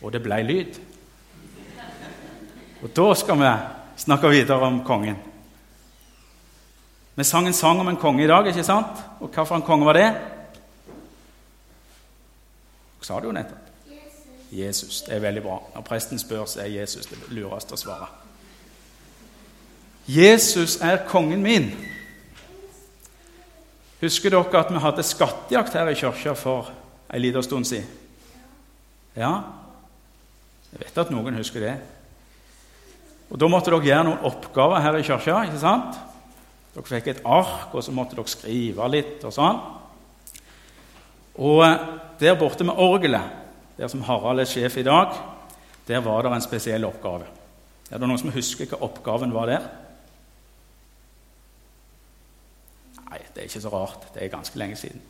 og det blei lyd. Og da skal vi snakke videre om kongen. Vi sang en sang om en konge i dag, ikke sant? Og hvilken konge var det? Hva sa du jo nettopp? Jesus. Jesus. Det er veldig bra. Når presten spør, så er Jesus det lureste å svare. Jesus er kongen min. Husker dere at vi hadde skattejakt her i kirka for en liten stund siden? Ja? Jeg vet at noen husker det. Og Da måtte dere gjøre noen oppgaver her i kirka. ikke sant? Dere fikk et ark, og så måtte dere skrive litt og sånn. Og eh, der borte med orgelet, der som Harald er sjef i dag, der var det en spesiell oppgave. Er det noen som husker hva oppgaven var der? Nei, det er ikke så rart. Det er ganske lenge siden.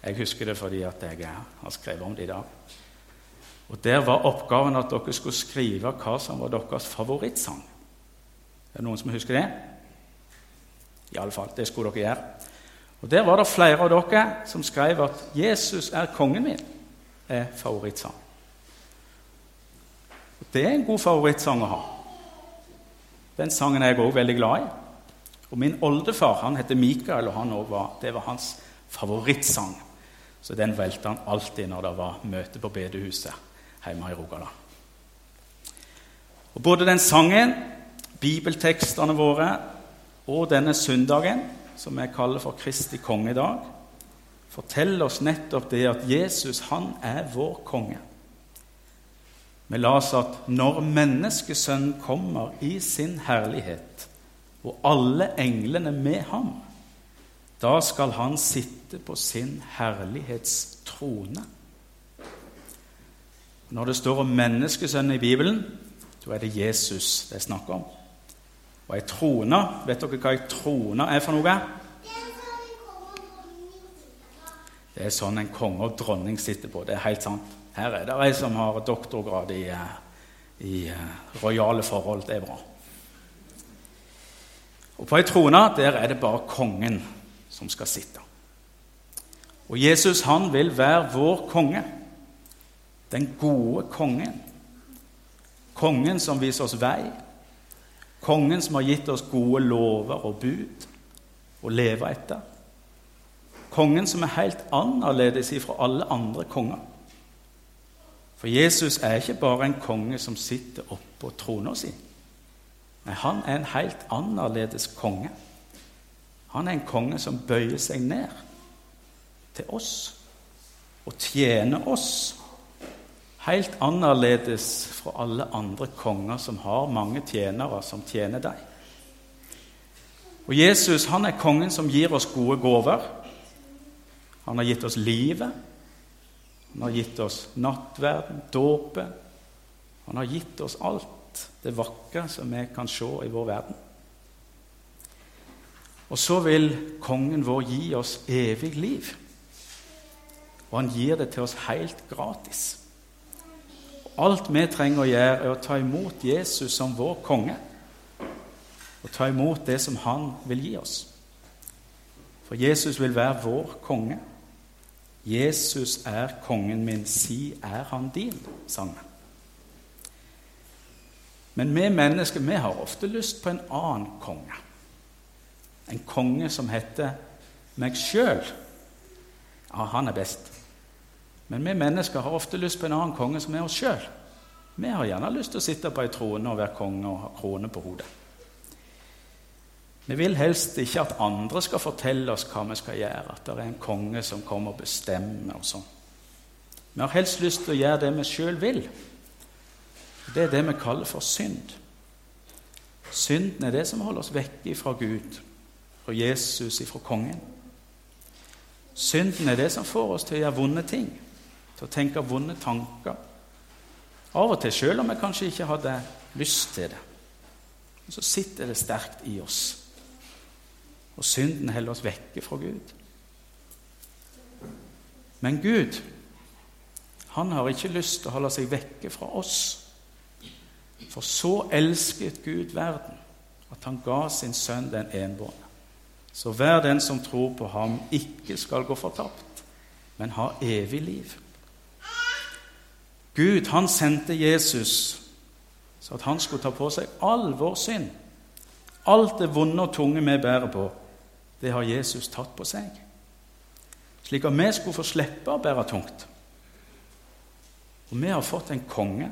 Jeg husker det fordi jeg har skrevet om det i dag. Og Der var oppgaven at dere skulle skrive hva som var deres favorittsang. Er det noen som husker det? Iallfall, det skulle dere gjøre. Og Der var det flere av dere som skrev at 'Jesus er kongen min' er favorittsang. Og Det er en god favorittsang å ha. Den sangen er jeg òg veldig glad i. Og Min oldefar han heter Mikael, og han var, det var hans favorittsang. Så den valgte han alltid når det var møte på bedehuset hjemme i Rogaland. Og Både den sangen, bibeltekstene våre og denne søndagen, som vi kaller for Kristi kongedag, forteller oss nettopp det at Jesus han er vår konge. Vi las at når menneskesønnen kommer i sin herlighet, og alle englene med ham, da skal han sitte på sin herlighetstrone. Når det står om menneskesønnen i Bibelen, så er det Jesus det er snakk om. Og ei trone Vet dere hva ei trone er for noe? Det er sånn en konge og dronning sitter på. Det er helt sant. Her er det ei som har doktorgrad i, eh, i eh, rojale forhold. Det er bra. Og på ei trone der er det bare kongen som skal sitte. Og Jesus han vil være vår konge. Den gode kongen. Kongen som viser oss vei, Kongen som har gitt oss gode lover og bud å leve etter. Kongen som er helt annerledes ifra alle andre konger. For Jesus er ikke bare en konge som sitter oppå trona si. Nei, han er en helt annerledes konge. Han er en konge som bøyer seg ned til oss og tjener oss helt annerledes fra alle andre konger som har mange tjenere som tjener deg. Og Jesus han er kongen som gir oss gode gaver. Han har gitt oss livet. Han har gitt oss nattverden, dåpen. Han har gitt oss alt det vakre som vi kan se i vår verden. Og så vil kongen vår gi oss evig liv. Og han gir det til oss helt gratis. Alt vi trenger å gjøre, er å ta imot Jesus som vår konge. Og ta imot det som han vil gi oss. For Jesus vil være vår konge. Jesus er kongen min, si er han din, sang vi. Men vi mennesker vi har ofte lyst på en annen konge. En konge som heter meg sjøl. Ja, han er best. Men vi mennesker har ofte lyst på en annen konge som er oss sjøl. Vi har gjerne lyst til å sitte på ei trone og være konge og ha krone på hodet. Vi vil helst ikke at andre skal fortelle oss hva vi skal gjøre, at det er en konge som kommer og bestemmer og sånn. Vi har helst lyst til å gjøre det vi sjøl vil. Det er det vi kaller for synd. Synden er det som holder oss vekke fra Gud, fra Jesus, fra kongen. Synden er det som får oss til å gjøre vonde ting til å tenke vonde tanker. Av og til selv om vi kanskje ikke hadde lyst til det. Så sitter det sterkt i oss. Og synden holder oss vekke fra Gud. Men Gud, han har ikke lyst til å holde seg vekke fra oss. For så elsket Gud verden at han ga sin sønn den enbårne. Så hver den som tror på ham, ikke skal gå fortapt, men ha evig liv. Gud han sendte Jesus så at han skulle ta på seg all vår synd. Alt det vonde og tunge vi bærer på, det har Jesus tatt på seg. Slik at vi skulle få slippe å bære tungt. Og vi har fått en konge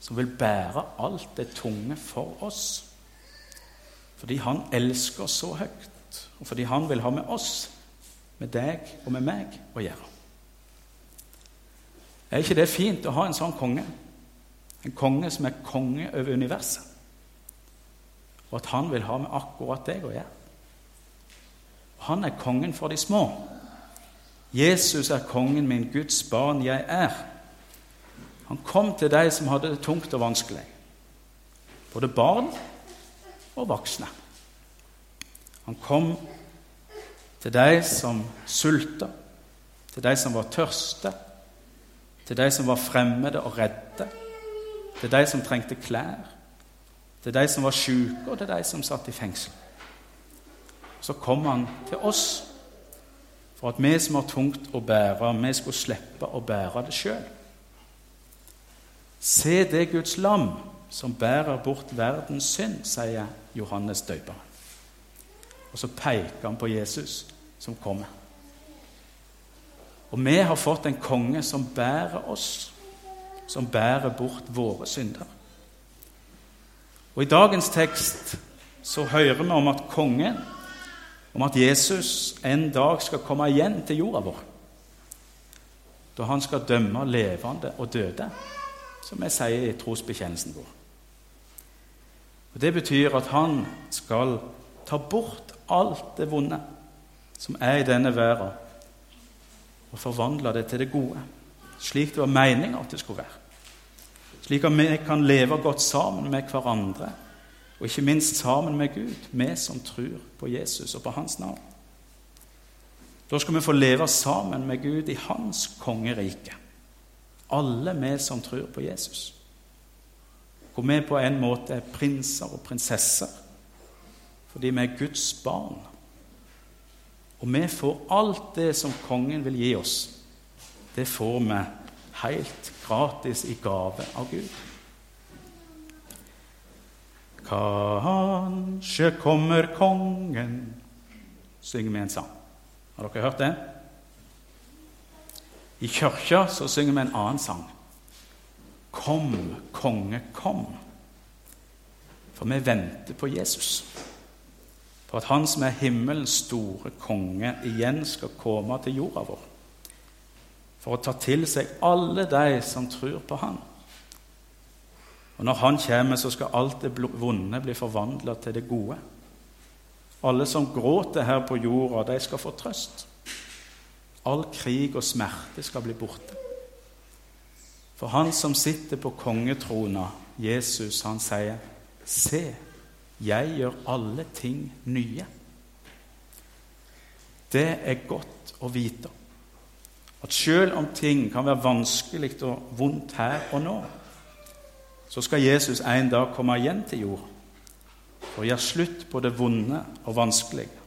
som vil bære alt det tunge for oss. Fordi han elsker oss så høyt, og fordi han vil ha med oss, med deg og med meg, å gjøre. Er ikke det fint å ha en sånn konge? En konge som er konge over universet. Og at han vil ha med akkurat deg å gjøre. Han er kongen for de små. Jesus er kongen min, Guds barn jeg er. Han kom til de som hadde det tungt og vanskelig. Både barn og voksne. Han kom til de som sulta, til de som var tørste, til de som var fremmede og redde til de som trengte klær, til de som var syke, og til de som satt i fengsel. Så kom han til oss for at vi som har tungt å bære, vi skulle slippe å bære det sjøl. Se det Guds lam som bærer bort verdens synd, sier Johannes døperen. Og så peker han på Jesus som kommer. Og vi har fått en konge som bærer oss som bærer bort våre synder. Og I dagens tekst så hører vi om at kongen, om at Jesus en dag skal komme igjen til jorda vår. Da han skal dømme levende og døde, som vi sier i trosbekjennelsen vår. Og Det betyr at han skal ta bort alt det vonde som er i denne verden, og forvandle det til det gode slik det var meninga at det skulle være. Slik at vi kan leve godt sammen med hverandre, og ikke minst sammen med Gud, vi som tror på Jesus og på Hans navn. Da skal vi få leve sammen med Gud i Hans kongerike, alle vi som tror på Jesus. Hvor vi på en måte er prinser og prinsesser fordi vi er Guds barn. Og vi får alt det som kongen vil gi oss det får vi helt gratis i gave av Gud. Kanskje kommer kongen synger vi en sang. Har dere hørt det? I kirka så synger vi en annen sang. Kom, konge, kom. For vi venter på Jesus. For at Han som er himmelens store konge, igjen skal komme til jorda vår for å ta til seg alle de som tror på Han. Og Når Han kommer, så skal alt det vonde bli forvandla til det gode. Alle som gråter her på jorda, de skal få trøst. All krig og smerte skal bli borte. For han som sitter på kongetrona, Jesus, han sier, 'Se, jeg gjør alle ting nye.' Det er godt å vite at selv om ting kan være vanskelig og vondt her og nå, så skal Jesus en dag komme igjen til jord og gjøre slutt på det vonde og vanskelige.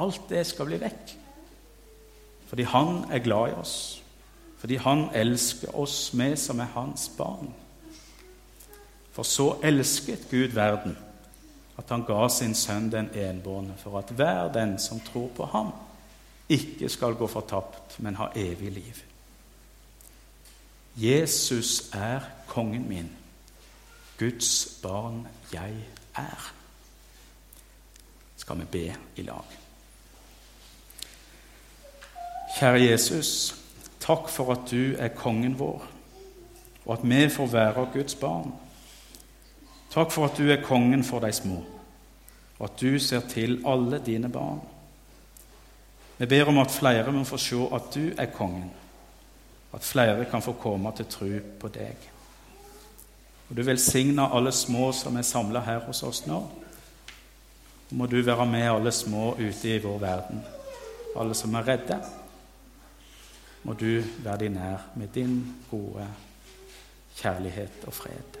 Alt det skal bli vekk. Fordi han er glad i oss. Fordi han elsker oss, vi som er hans barn. For så elsket Gud verden at han ga sin sønn den enbårne, for at hver den som tror på ham, ikke skal gå fortapt, men ha evig liv. Jesus er kongen min, Guds barn jeg er. Skal vi be i lag. Kjære Jesus, takk for at du er kongen vår, og at vi får være Guds barn. Takk for at du er kongen for de små, og at du ser til alle dine barn. Vi ber om at flere må få se at du er kongen, at flere kan få komme til tro på deg. Og Du velsigne alle små som er samla her hos oss nå. Og må du være med alle små ute i vår verden, alle som er redde. Må du være de nær med din gode kjærlighet og fred.